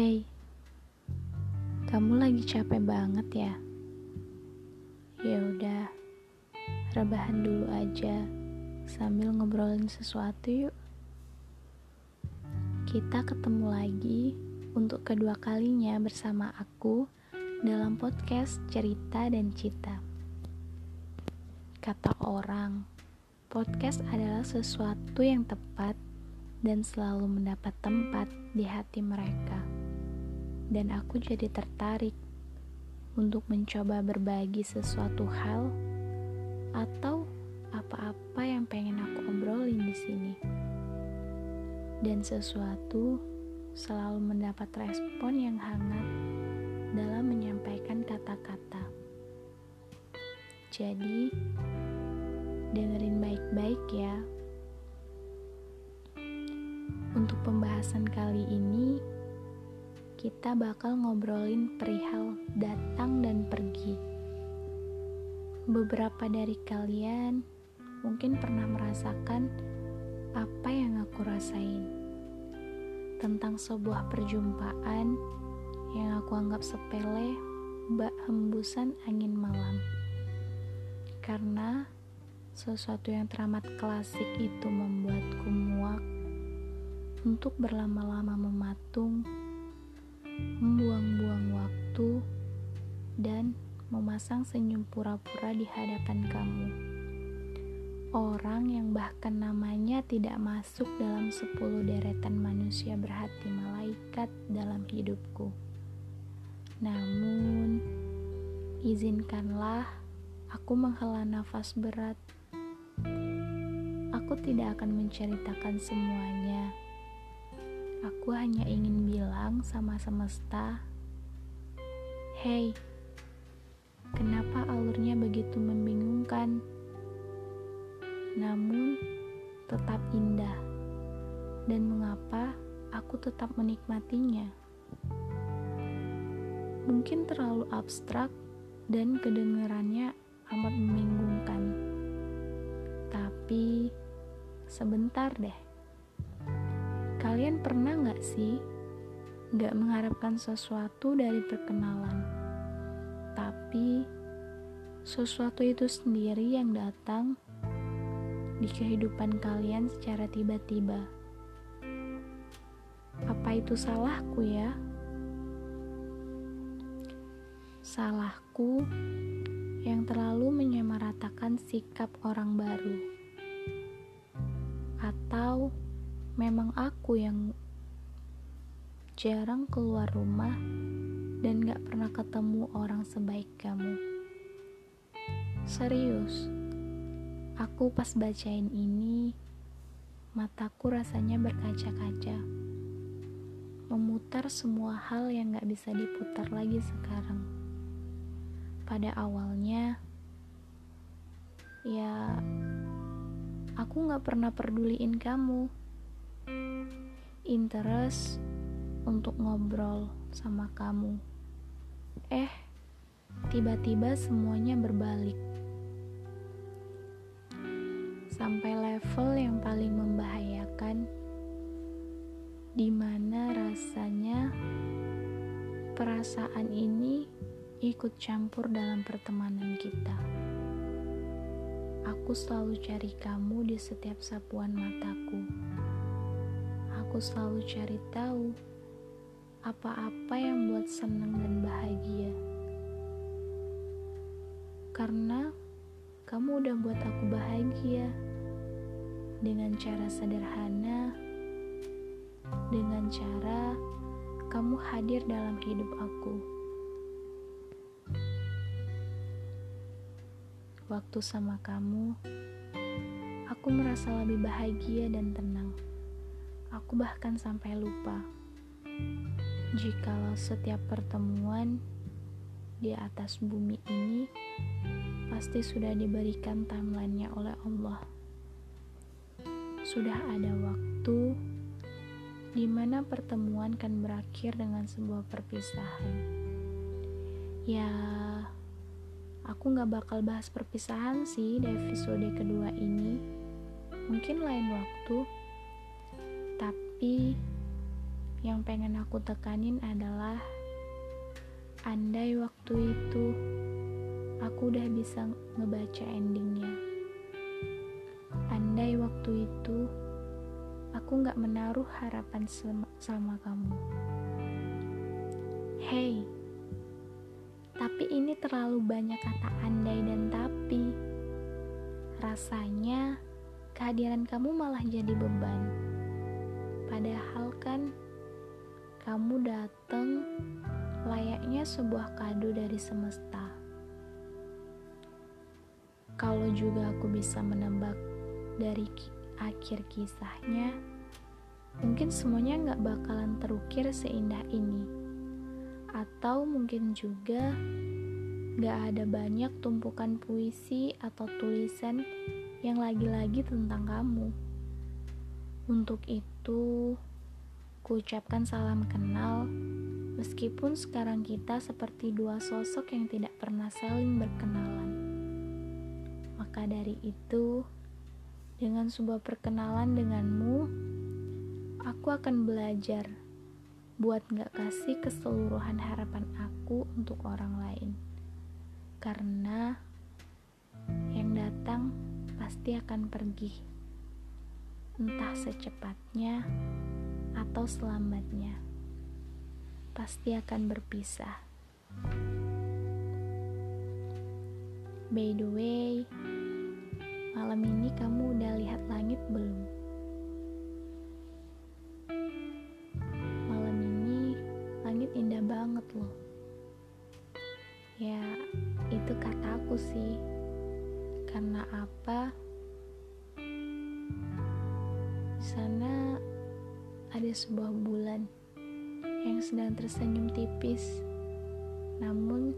Hey, kamu lagi capek banget ya? Ya udah, rebahan dulu aja sambil ngobrolin sesuatu yuk. Kita ketemu lagi untuk kedua kalinya bersama aku dalam podcast Cerita dan Cita. Kata orang, podcast adalah sesuatu yang tepat dan selalu mendapat tempat di hati mereka. Dan aku jadi tertarik untuk mencoba berbagi sesuatu hal atau apa-apa yang pengen aku obrolin di sini. Dan sesuatu selalu mendapat respon yang hangat dalam menyampaikan kata-kata. Jadi, dengerin baik-baik ya. Untuk pembahasan kali ini, kita bakal ngobrolin perihal datang dan pergi. Beberapa dari kalian mungkin pernah merasakan apa yang aku rasain tentang sebuah perjumpaan yang aku anggap sepele, bak hembusan angin malam. Karena sesuatu yang teramat klasik itu membuatku muak untuk berlama-lama mematung, membuang-buang waktu, dan memasang senyum pura-pura di hadapan kamu. Orang yang bahkan namanya tidak masuk dalam sepuluh deretan manusia berhati malaikat dalam hidupku. Namun, izinkanlah aku menghela nafas berat. Aku tidak akan menceritakan semuanya Aku hanya ingin bilang sama semesta, "Hei, kenapa alurnya begitu membingungkan?" Namun tetap indah, dan mengapa aku tetap menikmatinya? Mungkin terlalu abstrak dan kedengarannya amat membingungkan, tapi sebentar deh Kalian pernah nggak sih nggak mengharapkan sesuatu dari perkenalan, tapi sesuatu itu sendiri yang datang di kehidupan kalian secara tiba-tiba? Apa itu salahku ya? Salahku yang terlalu menyamaratakan sikap orang baru, atau memang aku yang jarang keluar rumah dan gak pernah ketemu orang sebaik kamu. Serius, aku pas bacain ini, mataku rasanya berkaca-kaca. Memutar semua hal yang gak bisa diputar lagi sekarang. Pada awalnya, ya aku gak pernah peduliin kamu interest untuk ngobrol sama kamu. Eh, tiba-tiba semuanya berbalik. Sampai level yang paling membahayakan di mana rasanya perasaan ini ikut campur dalam pertemanan kita. Aku selalu cari kamu di setiap sapuan mataku aku selalu cari tahu apa-apa yang buat senang dan bahagia. Karena kamu udah buat aku bahagia dengan cara sederhana, dengan cara kamu hadir dalam hidup aku. Waktu sama kamu, aku merasa lebih bahagia dan tenang. Aku bahkan sampai lupa. Jikalau setiap pertemuan di atas bumi ini pasti sudah diberikan timelinenya oleh Allah. Sudah ada waktu di mana pertemuan kan berakhir dengan sebuah perpisahan. Ya, aku gak bakal bahas perpisahan sih di episode kedua ini. Mungkin lain waktu tapi yang pengen aku tekanin adalah andai waktu itu aku udah bisa ngebaca endingnya. Andai waktu itu aku gak menaruh harapan sama, sama kamu. Hey, tapi ini terlalu banyak kata andai dan tapi. Rasanya kehadiran kamu malah jadi beban. Padahal kan kamu datang layaknya sebuah kado dari semesta. Kalau juga aku bisa menebak dari akhir kisahnya, mungkin semuanya nggak bakalan terukir seindah ini. Atau mungkin juga nggak ada banyak tumpukan puisi atau tulisan yang lagi-lagi tentang kamu. Untuk itu, ku ucapkan salam kenal, meskipun sekarang kita seperti dua sosok yang tidak pernah saling berkenalan. Maka dari itu, dengan sebuah perkenalan denganmu, aku akan belajar buat gak kasih keseluruhan harapan aku untuk orang lain. Karena yang datang pasti akan pergi, entah secepatnya atau selambatnya, pasti akan berpisah. By the way, malam ini kamu udah lihat langit belum? Malam ini langit indah banget loh. Ya, itu kataku sih. Karena apa? Sana ada sebuah bulan yang sedang tersenyum tipis. Namun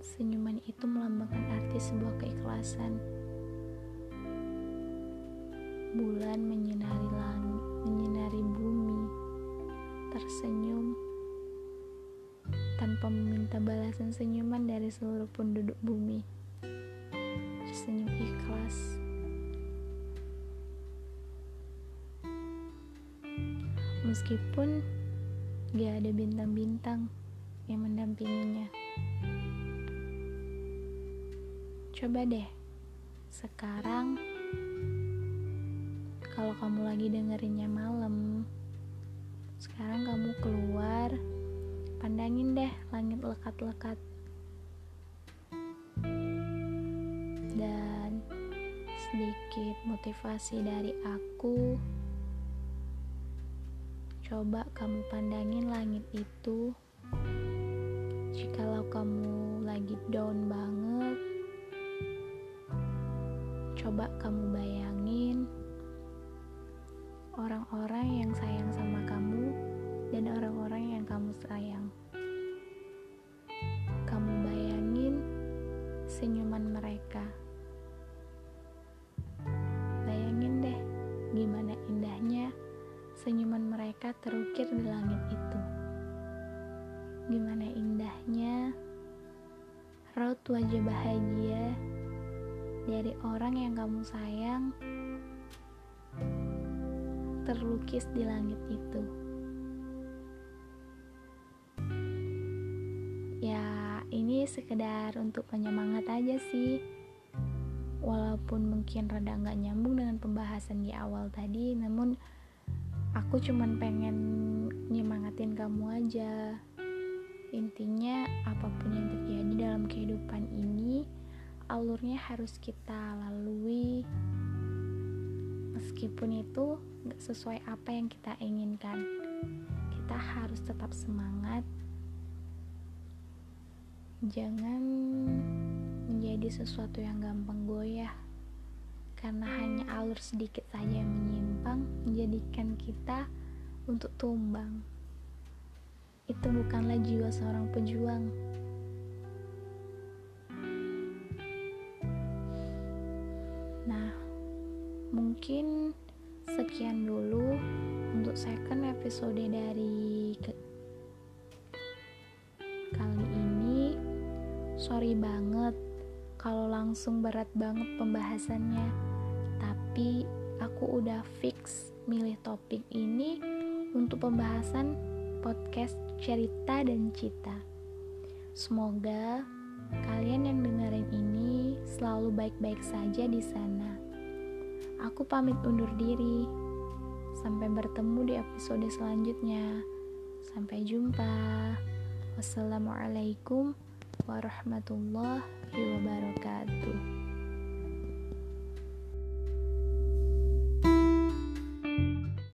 senyuman itu melambangkan arti sebuah keikhlasan. Bulan menyinari langit, menyinari bumi, tersenyum tanpa meminta balasan senyuman dari seluruh penduduk bumi. Meskipun gak ada bintang-bintang yang mendampinginya. Coba deh, sekarang kalau kamu lagi dengerinnya malam, sekarang kamu keluar, pandangin deh langit lekat-lekat. Dan sedikit motivasi dari aku, coba kamu pandangin langit itu. Jikalau kamu lagi down banget, coba kamu bayangin orang-orang yang sayang sama kamu dan orang-orang yang kamu sayang. Kamu bayangin senyuman mereka. Senyuman mereka terukir di langit itu. Gimana indahnya raut wajah bahagia dari orang yang kamu sayang terlukis di langit itu. Ya, ini sekedar untuk penyemangat aja sih. Walaupun mungkin rada nggak nyambung dengan pembahasan di awal tadi, namun aku cuman pengen nyemangatin kamu aja. Intinya, apa pun yang terjadi dalam kehidupan ini, alurnya harus kita lalui meskipun itu gak sesuai apa yang kita inginkan kita harus tetap semangat jangan menjadi sesuatu yang gampang goyah karena hanya alur sedikit saja yang menyimpang menjadikan kita untuk tumbang. Itu bukanlah jiwa seorang pejuang. Mungkin sekian dulu untuk second episode dari kali ini. Sorry banget kalau langsung berat banget pembahasannya tapi aku udah fix milih topik ini untuk pembahasan podcast cerita dan cita. Semoga kalian yang dengerin ini selalu baik-baik saja di sana. Aku pamit undur diri. Sampai bertemu di episode selanjutnya. Sampai jumpa. Wassalamualaikum warahmatullahi wabarakatuh.